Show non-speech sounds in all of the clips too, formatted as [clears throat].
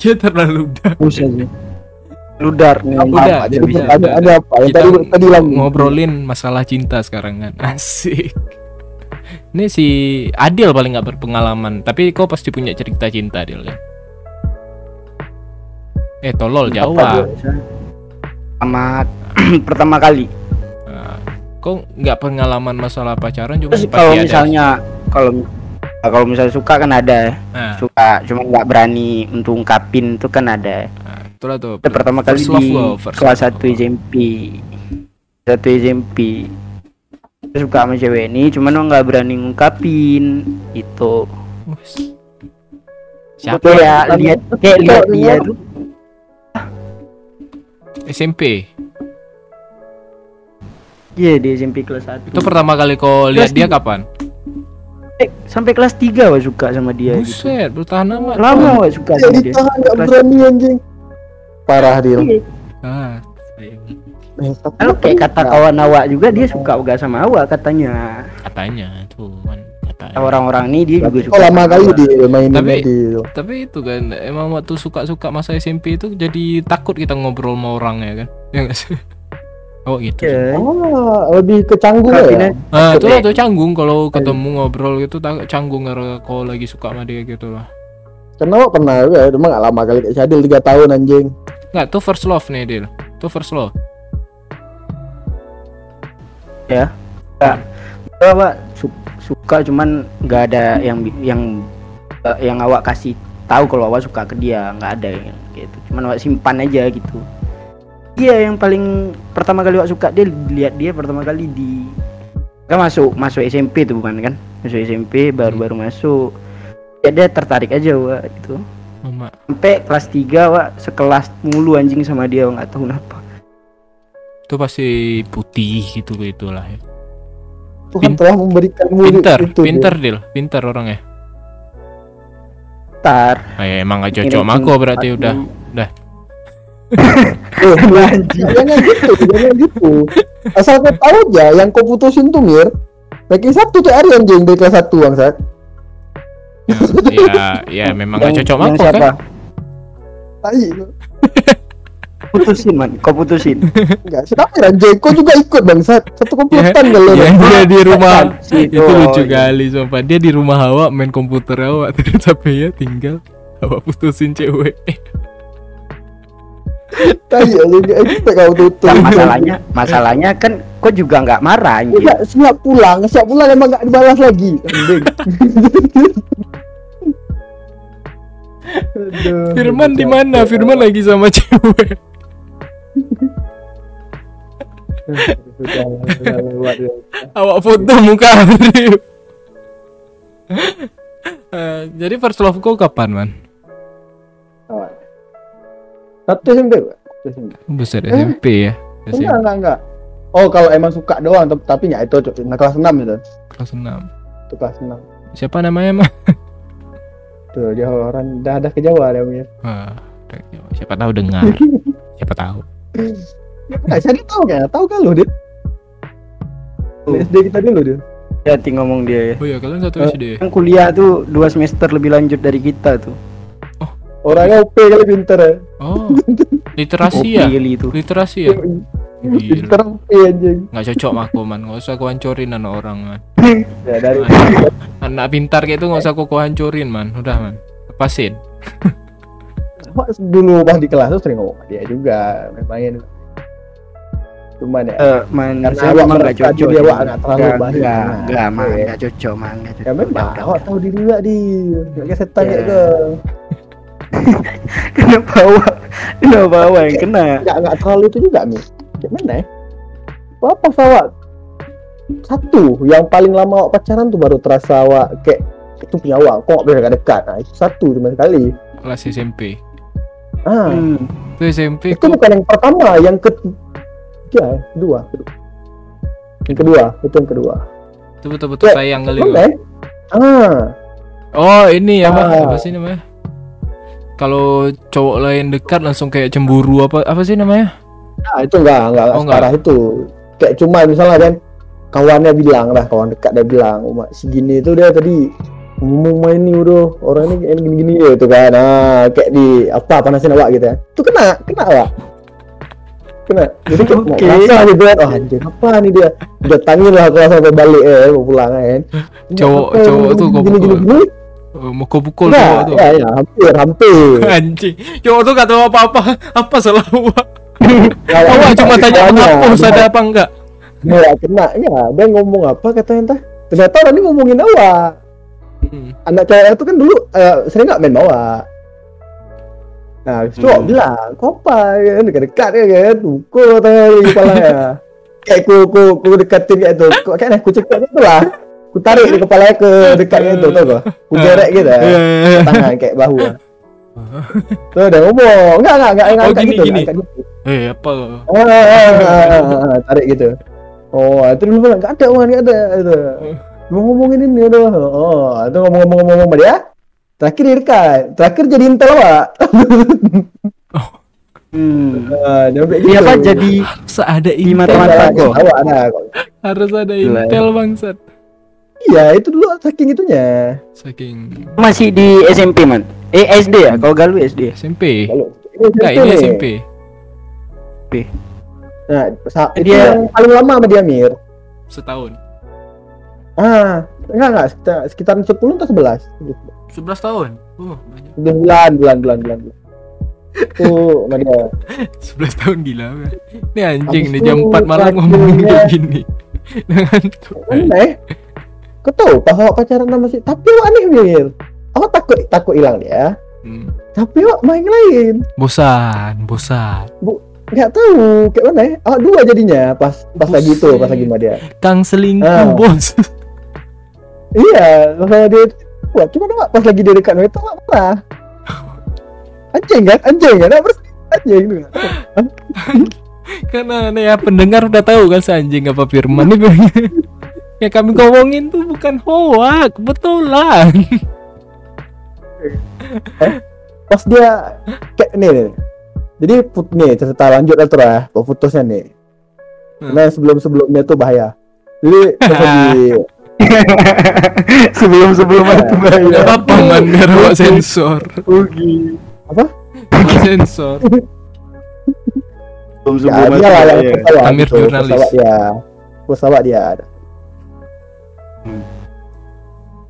Dia terlalu dark. Buset sih. Ludar nih. Udah, udah, jadi bisa, ada, udah. ada apa? Yang tadi tadi bilang ngobrolin masalah cinta sekarang kan. [laughs] Asik. Ini si Adil paling nggak berpengalaman, tapi kau pasti punya cerita cinta Adil kan? Eh tolol dia? Sama [clears throat] pertama kali. Nah, kau nggak pengalaman masalah pacaran cuma pasti kalau misalnya kalau kalau misalnya suka kan ada Nah, suka cuma nggak berani untuk ungkapin itu kan ada nah, itulah tuh. Itu pertama kali first di kelas love 1 lo. SMP satu SMP suka sama cewek ini cuman lo nggak berani ngungkapin itu Wes. Siapa kayak lihat kayak lihat dia tuh SMP? iya di SMP kelas 1 Itu pertama kali kau lihat dia kapan? Eh, sampai kelas 3 wah suka sama dia gitu Buset, bertahan lama. lama wah suka Ya sama dia ditahan nggak Kelas- berani anjing. Parah dia. Ah, sayang. Eh, Kalau kayak kata kawan awak juga dia suka juga sama awak katanya katanya tuh kan katanya. orang-orang ini dia juga suka lama sama kali dia mainin Tapi- dia. Tapi itu kan emang waktu suka-suka masa SMP itu jadi takut kita ngobrol sama orang ya kan? Ya nggak sih? Oh gitu. Iya. Ah, lebih ke canggung Kalau ya. ini- Ah, itu lah tuh canggung kalau ketemu ngobrol gitu tak canggung karena kau lagi suka sama dia gitu lah. Karena awak pernah ya, cuma nggak lama kali kayak Syadil 3 tahun anjing. Nggak, tuh first love nih Dil. Tuh first love. awak su- suka cuman nggak ada yang yang eh, yang awak kasih tahu kalau awak suka ke dia nggak ada yang gitu cuman awak simpan aja gitu dia yang paling pertama kali awak suka dia lihat dia pertama kali di kan masuk masuk SMP tuh bukan kan masuk SMP baru-baru masuk ya dia tertarik aja awak gitu Mama. sampai kelas 3 awak sekelas mulu anjing sama dia nggak tahu kenapa Itu pasti putih gitu gitulah ya. Tuhan Pin- telah memberikanmu Pinter, itu. pinter Dil, pinter orangnya. tar Ah, ya, emang gak cocok sama aku berarti udah. Eh, [laughs] jangan gitu, jangan gitu. Asal kau tahu aja yang kau putusin tuh Mir. Ranking satu tuh Ari anjing dari kelas 1 bangsat. ya, ya memang gak Yang- cocok yang siapa? kan. Tai. putusin man kau putusin Enggak, siapa anjing? Kau juga ikut bangsat. Satu komplotan Ya, kalian. ya, dia di rumah itu lucu iya. kali sumpah dia di rumah awak main komputer awak terus HP ya tinggal awak putusin cewek Tai anjing. Expect kau tutup. Nah, masalahnya masalahnya kan kok juga nggak marah anjir. Siap, siap pulang, siap pulang emang gak dibalas lagi. Aduh, Firman di mana Firman lagi sama cewek ya. awak foto muka Arif Eh, jadi first love kau kapan man Kawan. Satu SMP, Pak. Satu SMP. besar Eh? SMP ya Enggak, SMP enggak, enggak. Oh, kalau emang suka doang, tapi, ya itu nah, kelas 6 itu. kelas 6 Itu kelas 6. siapa namanya mah [laughs] Tuh, dia orang dah dah ke Jawa dia punya. Wah, siapa tahu dengar [laughs] siapa tahu Enggak, saya tahu kan? Tahu kan lu, Dit? Tuh. SD kita dulu, dia. Hati ngomong dia ya. oh ya kalian satu. SD Kan kuliah tuh dua semester lebih lanjut dari kita tuh. Orangnya OP kali pinter ya. oh [laughs] literasi ya itu. literasi ya Gila. Pinter OP anjing. nggak cocok aku man nggak usah aku hancurin anak orang man [laughs] Ya dari anak pintar kayak itu nggak usah aku kau hancurin man udah man lepasin [laughs] dulu pas di kelas tuh sering ngomong dia juga main cuman ya Eh, man, Karena saya awak memang nggak merasa cocok. dia, ya. awak nggak terlalu Nggak, baik. Nggak, Nah, nggak, man, iya. nggak cocok, man, nggak cocok. ya memang awak tahu diri juga di kayak setan Iya. [laughs] kayak ke Kenapa awak? Kenapa awak yang kena? nggak nggak terlalu itu juga nih kayak mana ya apa awak satu. Yang paling lama awak pacaran tuh baru terasa awak kayak itu punya awak. Kok bisa dekat nah itu satu cuma sekali. Kelas SMP ah. Hmm. itu SMP itu kok bukan yang pertama yang ketiga ya, kedua kedua yang kedua? Itu yang kedua. Itu betul-betul Ya, sayang kali ya? ah. Oh ini apa? Ah. apa sih namanya kalau cowok lain dekat langsung kayak cemburu apa apa sih namanya? Nah, itu enggak, enggak, Oh, separah itu. Kayak cuma misalnya kan kawannya bilang lah, kawan dekat dia bilang, "Oh, segini itu dia tadi ngomong main nih udah orang ini kayak gini-gini ya itu kan. Ah kayak di apa panasin awak gitu ya. Itu kena kena awak. Kena. Jadi kayak okay. rasa gitu kan oh anjir apa nih dia? Datangin lah kalau sampai balik eh mau pulang kan Cowok- cowok tuh kok gini gini Mau kau pukul ya, cowok tuh. ya ya hampir hampir [laughs] Anjing. Cowok tuh gak tahu apa-apa. Apa salah awak? [laughs] Ya, Awak cuma ya, tanya ya, menghapus ya. ada apa enggak? Ya, kena ya dia ngomong apa katanya entah ternyata orang ini ngomongin awak Hmm. anak cewek itu kan dulu eh, sering nggak main bawa nah itu Hmm. bilang kau apa ya dekat-dekat ya kan pukul katanya di kepala ya kayak [laughs] ku ku ku dekatin kayak itu kok kayaknya ku cekak gitu lah ku tarik di kepala ke [laughs] dekatnya itu tau gak ku [laughs] gerek gitu. Ya tangan kayak bahu. Ya. [laughs] tuh udah ngomong. Enggak enggak enggak enggak Oh, gini, gitu. gini. enggak gitu. Eh, apa? Ah, ah, ah, tarik gitu. Oh itu dulu bilang nggak ada uang nggak ada itu mau ngomongin ini aduh. Oh itu ngomong-ngomong ngomong sama dia. Terakhir dia dekat terakhir jadi intel pak Hmm. Ah, dia Dia apa? Jadi Seada di intel. mata-mata kok. Harus ada intel bangsat. Iya itu dulu saking itunya Saking Masih di SMP man. Eh SD ya? Kalau Galuh SD. SMP. kalau Enggak, ini nih. SMP. nah sa- itu Dia- yang paling lama sama dia Mir Setahun. ah enggak enggak sekitar sekitaran 10 atau 11 11 tahun. Oh, banyak. Udah bulan bulan bulan bulan bulan. tuh sama dia 11 tahun gila. Ini anjing Habis nih jam 4 malam ngomongin terakhirnya- kayak gini. [laughs] Dengan tuh. aneh tahu pas awak pacaran sama si tapi awak aneh Mir. Awak takut takut hilang dia? Hmm. tapi awak main lain. Bosan, bosan. nggak tahu kayak mana ya awak dua jadinya pas pas lagi itu pas lagi sama dia. Kang selingkuh, Ah. bos. iya pas dia wah cuma awak pas lagi dia dekat itu awak anjing kan? Anjing kan? Bersih anjing. [laughs] Kan Karena nih ya pendengar udah tahu kan si anjing apa Firman nih [laughs] yang kami ngomongin tuh bukan hoak, kebetulan. pas dia kayak nih, nih. jadi put nih cerita lanjut lah tuh ya bahwa putusnya nih Hmm. nah sebelum sebelumnya tuh bahaya jadi pas lagi sebelum sebelum itu Gak bahaya. apa-apa man, biar awak sensor. Ugi. apa sensor. Sebelum ya sebelum dia lah yang pesawat Amir gitu, jurnalis. dia pesawat dia ada Hmm.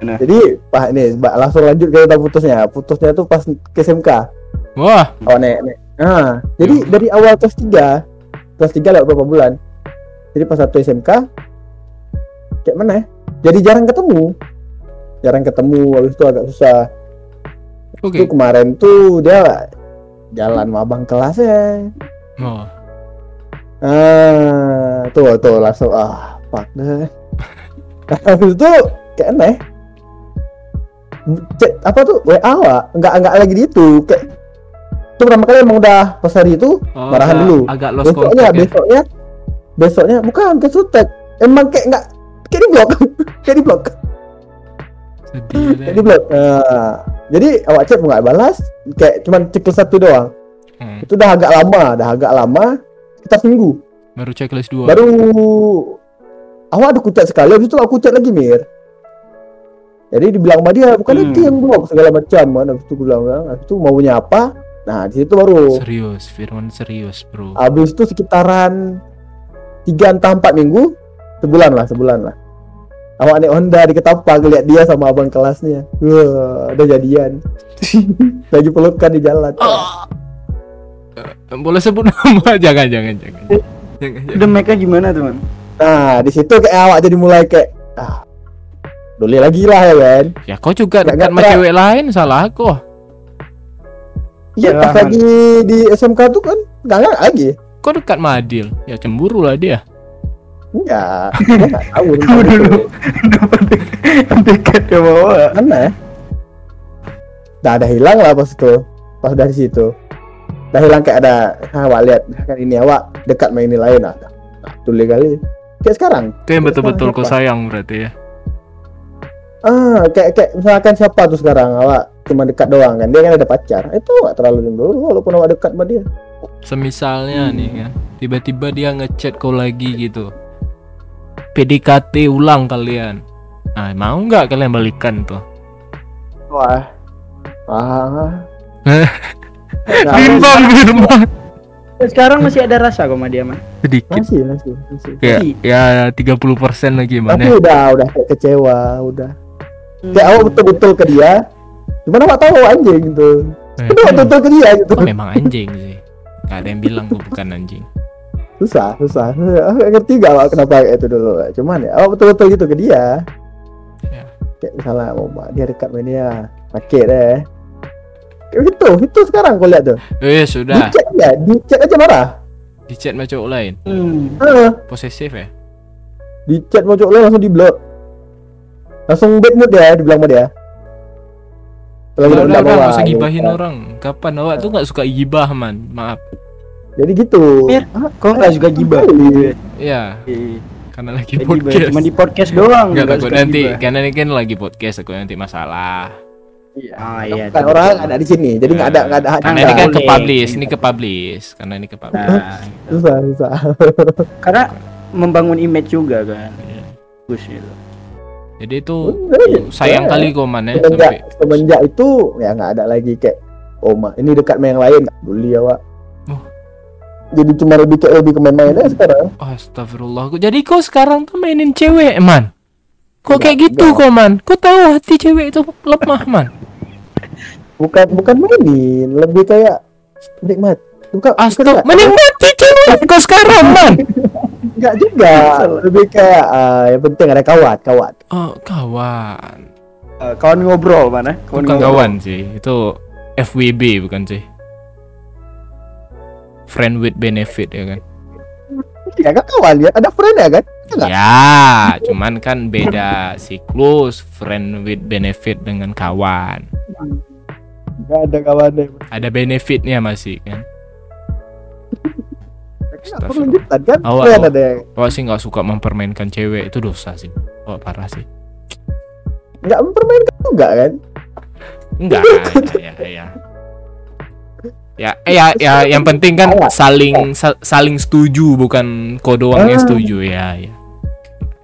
Nah. jadi pak ini Mbak, langsung lanjut ke tentang putusnya. Putusnya tuh pas ke SMK Wah, oh nek nek. Nah jadi Ya. dari awal kelas 3 kelas 3 lewat beberapa bulan? Jadi pas satu SMK kayak mana? Ya jadi jarang ketemu. Jarang ketemu habis itu agak susah. Oke. itu kemarin tuh dia jalan sama abang kelasnya. Oh, ah tuh tuh langsung ah fuck deh habis itu kayak aneh. Cek, apa tuh? WA wa nggak nggak lagi di itu. Kayak itu pertama kali emang udah pas hari itu oh, Marahan dulu. Agak lost besoknya contact ya. besoknya besoknya bukan ke sutek. Emang kayak nggak kayak di blok. [laughs] Kayak di blok. Sedih kayak deh. di blok. Nah, jadi awak chat nggak balas kayak cuman ciklus satu doang. Hmm, itu udah agak lama udah agak lama. Kita seminggu. Baru checklist 2. baru awak ada kucat sekali habis itu aku kucat lagi mir jadi dibilang sama dia bukan Hmm. itu yang blok segala macam kan habis itu aku bilang kan habis itu maunya apa nah di situ baru Serius, Firman serius, Bro. habis itu sekitaran tiga entah empat minggu sebulan lah sebulan lah awak naik Honda di Ketapang lihat dia sama abang kelasnya wah udah jadian [laughs] lagi pelukan di jalan Eh, Boleh sebut nama? jangan, [laughs] jangan, jangan. Jangan, jangan. Udah mereka gimana tuh man? Nah di situ kayak awak jadi mulai kayak ah doli lagi lah ya kan Ya kau juga dekat sama cewek lain, salah aku. Iya pas lagi di SMK tuh kan nggak lagi. Kau dekat sama Adil. Ya cemburu lah dia. Enggak, [laughs] dia nggak tahu. Tahu dulu. Dapat dekat ya bawa. Mana? ya? Dah ada hilang lah pas itu, pas dari situ. Dah hilang kayak ada, ah, awak lihat kan ini awak dekat main ini lain ah. Nah, tuli kali. Kayak sekarang. Itu yang betul-betul kau sayang berarti ya. Ah, kayak kayak misalkan siapa tuh sekarang awak cuma dekat doang kan, dia kan ada pacar. Itu nggak terlalu cemburu walaupun awak dekat sama dia. Semisalnya Hmm. nih kan, tiba-tiba dia ngechat kau lagi gitu. PDKT ulang kalian. Nah, mau nggak kalian balikan tuh? Wah. Ah, [laughs] Bimbang Firman. Sekarang masih ada rasa kok sama dia mah. Sedikit. masih, masih, masih. Ya, Masih. ya 30% lagi Tapi mana? udah, udah kayak kecewa, udah. Kayak awak betul-betul ke dia. Cuman awak tahu anjing gitu. Eh, Udah betul-betul ke dia gitu. Kok memang anjing sih? Gak ada yang bilang gue bukan anjing. Susah, susah. Aku nggak ngerti gak awak kenapa kayak itu dulu. Cuman ya, awak betul-betul gitu ke dia. Ya. Kayak misalnya, mau dia dekat sama dia, sakit deh. Gitu, itu sekarang kau lihat tuh. Eh sudah, chat ya, di chat aja marah. di chat sama cowok lain. Hmm. Ah, Posesif ya? di chat mau cowok lain langsung di blok. Langsung bad mood dia, dibilang sama dia. Udah, Lagi udah, udah, bawah, gak usah gitu. gibahin orang. Kapan awak tuh gak suka gibah man? Maaf. Jadi gitu. Mir, kok nggak juga gibah? Kali. Ya, Iya. karena lagi podcast. Cuma di podcast doang. Enggak nggak takut suka nanti, karena ini kan lagi podcast aku nanti masalah. Ah iya. Kan orang ada di sini, jadi nggak ada nggak ada hak Karena ini kan ke publish, ini ke publish, karena ini ke publish. Nah, [laughs] susah susah. [laughs] karena [laughs] membangun image juga kan. Iya. Bagus gitu. Jadi itu sayang kali kok man ya semenjak sampai semenjak itu ya nggak ada lagi kayak oh ma ini dekat sama yang lain nggak peduli awak. Oh. Jadi cuma lebih kayak lebih ke main-main aja sekarang. Astagfirullah. Jadi kok sekarang tuh mainin cewek, man? Kok Enggak, kayak gitu enggak. kok, man? Kok tahu hati cewek itu lemah, man? Bukan bukan mainin, lebih kayak nikmat. Bukan, bukan Astaga, nggak- menikmati cewek kok sekarang, man? [laughs] nggak juga. Lebih kayak ah, yang penting ada kawat, kawat. Oh, kawan. Eh, kawan ngobrol mana? Bukan ngobrol. kawan sih, itu FWB bukan sih? Friend with benefit ya kan? Ya kan kawan ya, ada friend ya kan? Ya nggak? Ya, cuman kan beda siklus friend with benefit dengan kawan. Nggak ada kawannya. Ada benefitnya masih kan? Lanjutan kan? Ada yang Awak sih nggak suka mempermainkan cewek itu dosa sih. Oh parah sih. nggak mempermainkan juga kan? Enggak, ya, ya. Ya, eh, ya, ya, yang penting kan saling sa- saling setuju bukan kau doang yang Ah. setuju ya, ya.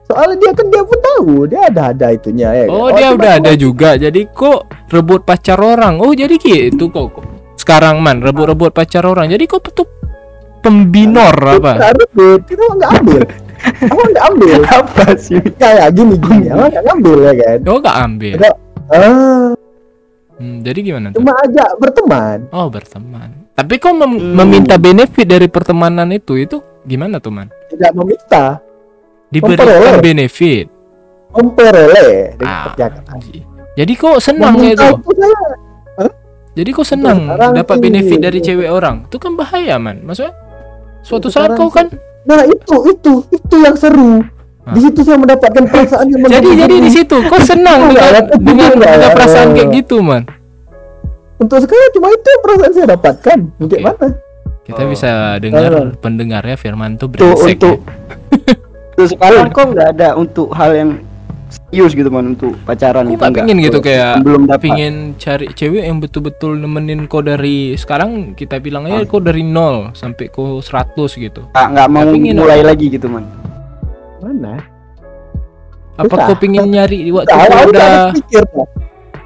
Soalnya dia kan dia pun tahu, dia ada ada itunya ya. kan? Oh, dia cuma- udah ada juga. Jadi kok rebut pacar orang. Oh, jadi gitu kok. kok. Sekarang man rebut-rebut pacar orang. Jadi kok tuh pembinor apa? Nggak rebut, kita nggak ambil. Apa nggak ambil? [laughs] Apa sih? Kayak gini gini, apa nggak ngambil ya kan? Oh, gak ambil. Ada- Ah, Hmm, jadi gimana tuh? cuma ajak berteman. Oh, berteman. Tapi kok mem- Hmm. meminta benefit dari pertemanan itu itu gimana tuh, Man? Tidak meminta, Diberikan Memperoleh. benefit. memperoleh Ah. Jadi kok senang ya itu? Jadi kok senang dapat benefit dari cewek orang? Itu kan bahaya, Man. Maksudnya suatu saat Sekarang kau kan Nah itu itu itu yang seru. Ah. Di situ saya mendapatkan perasaan yang [laughs] jadi jadi di situ kau senang [laughs] dengan tapi dengan perasaan kayak gitu, Man. Untuk sekarang cuma itu yang perasaan saya dapatkan. Mana? Kita Oh. bisa dengar Oh. pendengarnya Firman tuh brengsek. untuk ya. [laughs] untuk sekarang kok nggak ada untuk hal yang serius gitu man untuk pacaran gitu nggak pingin gitu kayak belum dapat. pingin cari cewek yang betul-betul nemenin kau dari sekarang kita bilang aja Ah. kau dari nol sampai kau 100 gitu. nggak nggak mau pingin mulai lagi gitu man. Mana? Apa kau pingin nyari waktu Nah, kau udah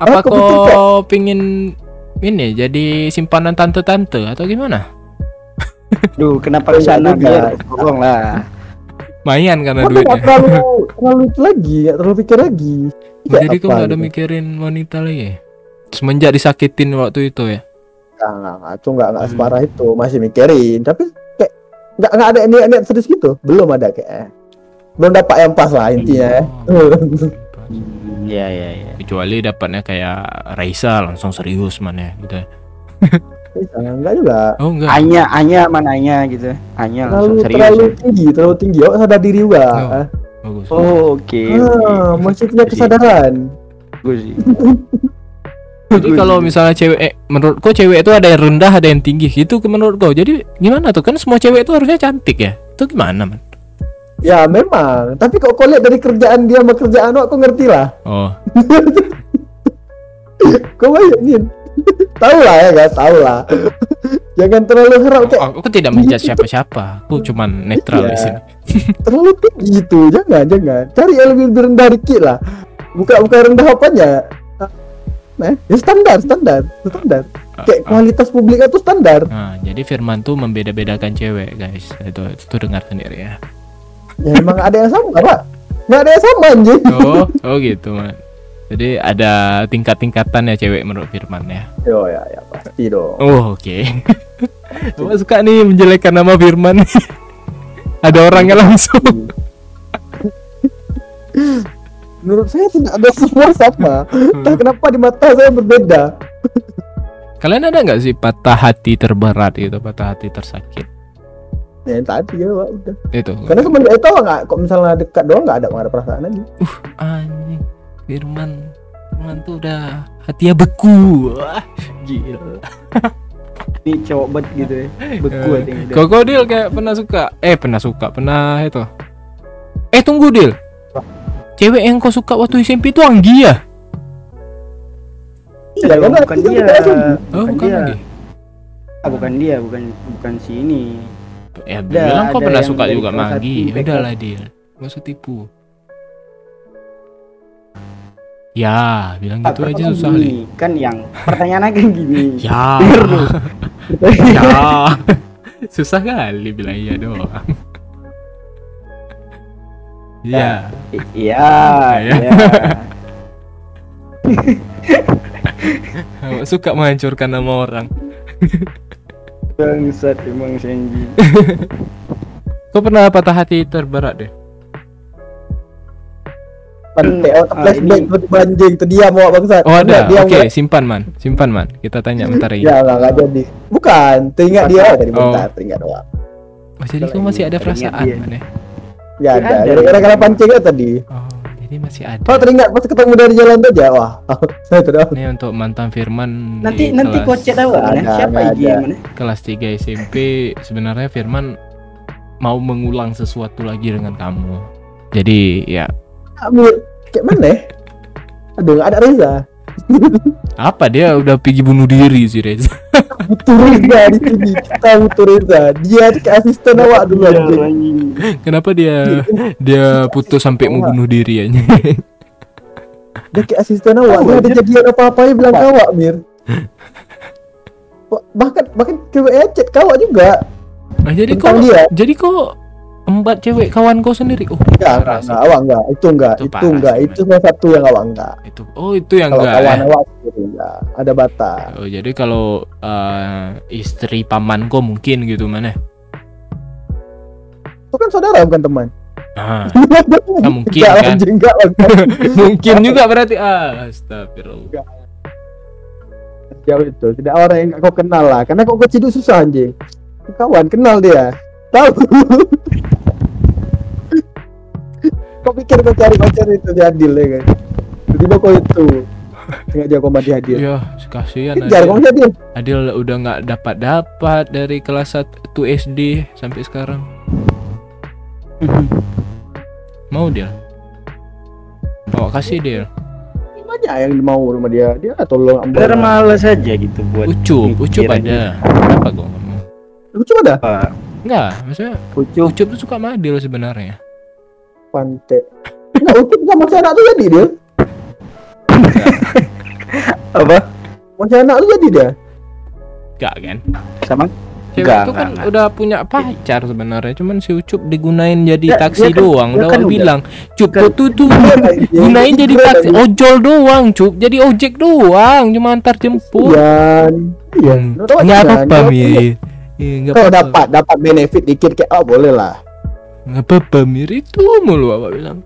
apa kau pingin ini jadi simpanan tante-tante atau gimana? Duh, kenapa Oh, ke sana iya tolong lah. Mayan karena nggak duitnya. terlalu terlalu itu lagi, nggak terlalu pikir lagi. Kayak jadi apa nggak ada gitu. mikirin wanita lagi. Semenjak disakitin waktu itu ya. Nggak, nggak, nggak, itu nggak nggak Hmm. separah itu, masih mikirin. Tapi kayak nggak nggak ada niat niat serius gitu, belum ada kayak. eh. Belum dapat yang pas lah intinya. Oh. Hmm, [laughs] ya ya ya. Kecuali dapatnya kayak Raisa langsung serius mana gitu. [laughs] Enggak juga. Oh enggak. Anya, Anya mana Anya gitu. Anya Terlalu langsung serius. terlalu ya. tinggi, terlalu tinggi. Oh, sadar diri juga. Oh. Ah, Bagus. Oh, oke. ah, oke. masih punya kesadaran. Bagus sih. [laughs] Jadi kalau misalnya cewek eh, menurut kau cewek itu ada yang rendah, ada yang tinggi gitu menurut kau. Jadi gimana tuh? Kan semua cewek itu harusnya cantik ya. Itu gimana, Man? Ya memang. Tapi kok kau lihat dari kerjaan dia sama kerjaan aku ngerti lah. Oh, [laughs] Kau bayangin. Tahu lah ya guys, tahu lah. Jangan terlalu harap kayak aku, aku tidak menjudge siapa-siapa. Aku cuman netral di Iya. sini. [laughs] terlalu tinggi itu. Jangan, jangan. Cari yang lebih rendah dikit lah. Bukan bukan rendah apanya. Nah, ya standar, standar, standar. Kayak Ah, ah. kualitas publiknya tuh standar. Nah, jadi Firman tuh membeda-bedakan cewek, guys. Itu itu dengar sendiri ya. Ya emang ada yang sama, Pak. Nggak ada yang sama anjing. Oh, [laughs] oh gitu, man. Jadi ada tingkat-tingkatan ya cewek menurut Firman ya. Yo ya, ya pasti dong. Oh, oke. [laughs] Bapak suka nih menjelekkan nama Firman. [laughs] ada orangnya langsung. [laughs] Menurut saya tidak ada semua sama. Entah kenapa di mata saya berbeda. Kalian ada nggak sih patah hati terberat gitu, patah hati tersakit? Ya yang tadi ya, Pak, udah. Itu. Karena semenjak itu nggak, kok misalnya dekat doang nggak ada nggak ada perasaan lagi. anjing Firman. Firman tuh udah hatinya beku. Wah, gila. [laughs] Ini cowok bet gitu ya. Beku Eh, hatinya. Krokodil kayak pernah suka? Eh pernah suka pernah itu. Eh tunggu Dil. Cewek yang kau suka waktu SMP itu Anggi ya? Iya, karena bukan itu dia. oh bukan dia. Anggi Ah, bukan dia, bukan bukan si ini. ya bilang kau pernah suka juga kelas sama Anggi. satu udah lah Dil. Gak usah tipu ya bilang gitu aja susah li Kan yang pertanyaannya kan gini. [laughs] ya [laughs] ya [laughs] susah kali bilang iya doang Iya. I- Iya, Iya. iya. Awak suka menghancurkan nama orang. Bangsat emang Senji. Kau pernah patah hati terberat deh? Pandai otak Ah, flashback ini- anjing terdiam awak bangsat. Oh ada. Dia Oke, nggak- simpan man, simpan man. Kita tanya bentar ini. Ya nggak nggak jadi. Bukan, teringat dia tadi Oh. bentar, teringat doang. Oh, jadi kau masih ada perasaan dia. man ya? Ya Ya, ada. Gara-gara pancing kan tadi. Oh, jadi masih ada. Oh teringat pas ketemu dari jalan aja. Wah, [laughs] saya tuh Ini untuk mantan Firman Nanti nanti aku mana? Ada, Siapa. IG mana? kelas 3 SMP sebenarnya Firman mau mengulang sesuatu lagi dengan kamu. Jadi ya Ambil kayak mana? ya? Aduh nggak ada Reza. apa dia udah pergi bunuh diri sih Reza. Butuh Reza di sini. Kita butuh Reza. Dia tuh kayak asisten awak dulu anjing. Kenapa dia dia putus sampai mau bunuh diri aja? Dia kayak asisten awak. Dia ada jadian apa-apa dia bilang kawak Mir. Bahkan bahkan ceweknya chat kawak juga. Nah, jadi kok dia. jadi kok empat cewek kawan kau sendiri? Oh, Enggak, enggak, enggak, awak enggak. Itu enggak, Itu itu, enggak. sih, Itu salah satu yang awak enggak. Itu oh itu yang Kalau enggak. kawan ya? awak sendiri enggak. Ada batas. Oh, jadi kalau eh, istri pamanku mungkin gitu mana? Itu kan saudara bukan teman. Ah, [laughs] Enggak mungkin, lah, kan? anjing, enggak lah. [laughs] mungkin juga berarti ah, astagfirullah. Jauh itu. Tidak orang yang kau kenal lah. Karena kau kecil susah anjing. Kawan kenal dia. Tahu. kau pikir kau cari pacar itu di Adil ya kan? Tiba-tiba kau itu. Sengaja kau mati Adil. Iya, kasihan [laughs] Adil. Adil. Adil udah nggak dapat dapat dari kelas 1 SD sampai sekarang. [laughs] Mau dia? Awak kasih dia. Banyak yang mau sama dia. Dia tolong ambil. Biar males aja gitu buat Ucup, ucup ada. Kenapa kau ngomong? Cuma ada. Apa? Enggak, maksudnya Ucup Ucup tuh suka sama Adil sebenarnya. Pantai. Enggak, Ucup sama si anak tuh jadi dia. [laughs] apa? Masih anak tuh jadi dia. Enggak kan? Sama? Cewek Enggak, itu kan enggak, udah punya pacar sebenarnya, cuman si Ucup digunain jadi Ya, taksi dia kan- doang. dia Udah kan bilang, Cup kan- tuh tuh Iya, gunain jadi Keren, taksi ojol doang, Cup. Jadi ojek doang, cuma antar jemput. Iya. Iya. Hmm, Menurut awak Nggak gimana? apa-apa, punya- Iya, nggak Kalau dapat dapat benefit dikit kayak oh boleh lah. Nggak apa-apa, Mir. Itu mulu awak bilang.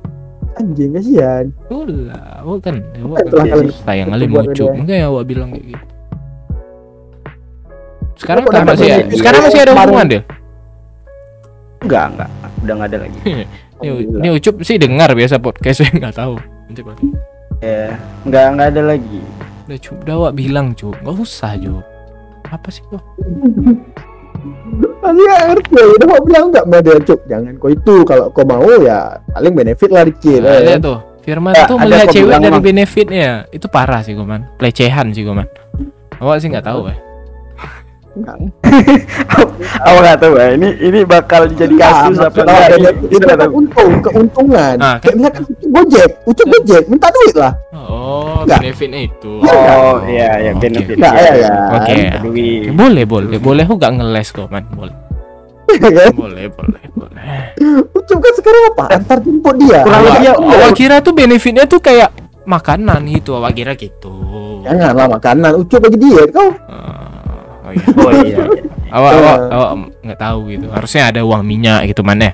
Anjing kasihan. Ulah, awak kan, awak kan sayang kali dia. Makanya awak bilang kayak gitu. Sekarang kan masih benefit? sekarang masih ada hubungan, Del? Enggak, enggak. Udah enggak ada lagi. [laughs] Ini, ini Ucup sih dengar biasa podcast [laughs] saya nggak tahu. Nanti Bang. Ya, enggak enggak ada lagi. Udah Cup, udah awak bilang Cup, nggak usah Cup. Apa sih kok? [laughs] Masih nggak ngerti ya. Udah mau bilang enggak sama dia cuk. Jangan kau itu kalau kau mau ya paling benefit lah dikit. Nah, lihat tuh, Firman Ya, tuh melihat cewek dari benefitnya. Itu parah sih, Goman. Pelecehan sih, Goman. Awak sih nggak tahu, eh. Enggak. [laughs] Aku nggak tahu ya. Ini ini bakal jadi kasus Nah, apa enggak? Ini, benefit ini itu nggak kan untung, keuntungan. Ah, kan- Kayak misalkan Ucup Gojek, Ucup Gojek minta duit lah. Oh, Enggak. benefitnya itu. Oh iya ya Oke. benefit. Enggak, ya, ya, kan? Oke. Duit. Oke, Boleh, boleh, boleh. Aku gak ngeles kok, man. Boleh. Iya kan? Boleh, boleh, boleh. Ucup kan sekarang apa? Antar jemput dia. Kurang lebih ya, awak kira tuh benefitnya tuh kayak makanan gitu, awak kira gitu. Janganlah makanan, Ucup bagi diet kau. Ah, oh iya. Oh iya. iya. [laughs] awak, Eh. awak, awak nggak tahu gitu. Harusnya ada uang minyak gitu mana?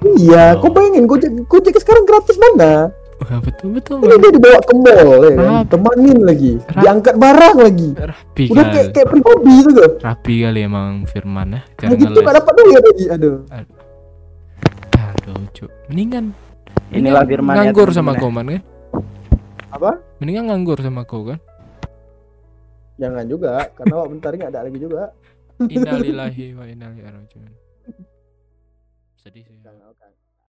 Iya, Oh. kau bayangin Gojek Gojek sekarang gratis mana? Wah, betul betul. Ini dia dibawa ke mall ya kan? Temanin lagi, Rap- diangkat barang lagi. Rapi Udah kali. kayak kayak pribadi itu tuh. Rapi kali emang Firman ya. Nah Jangan gitu gak ngeles. dapat duit lagi. Aduh. Aduh, cuk. Mendingan Inilah Firman ya, nganggur sama kau man kan? Apa? Mendingan nganggur sama kau kan? Jangan juga, karena awak bentar ini ada lagi juga. Innalillahi wa inna ilaihi rajiun. Sedih sih.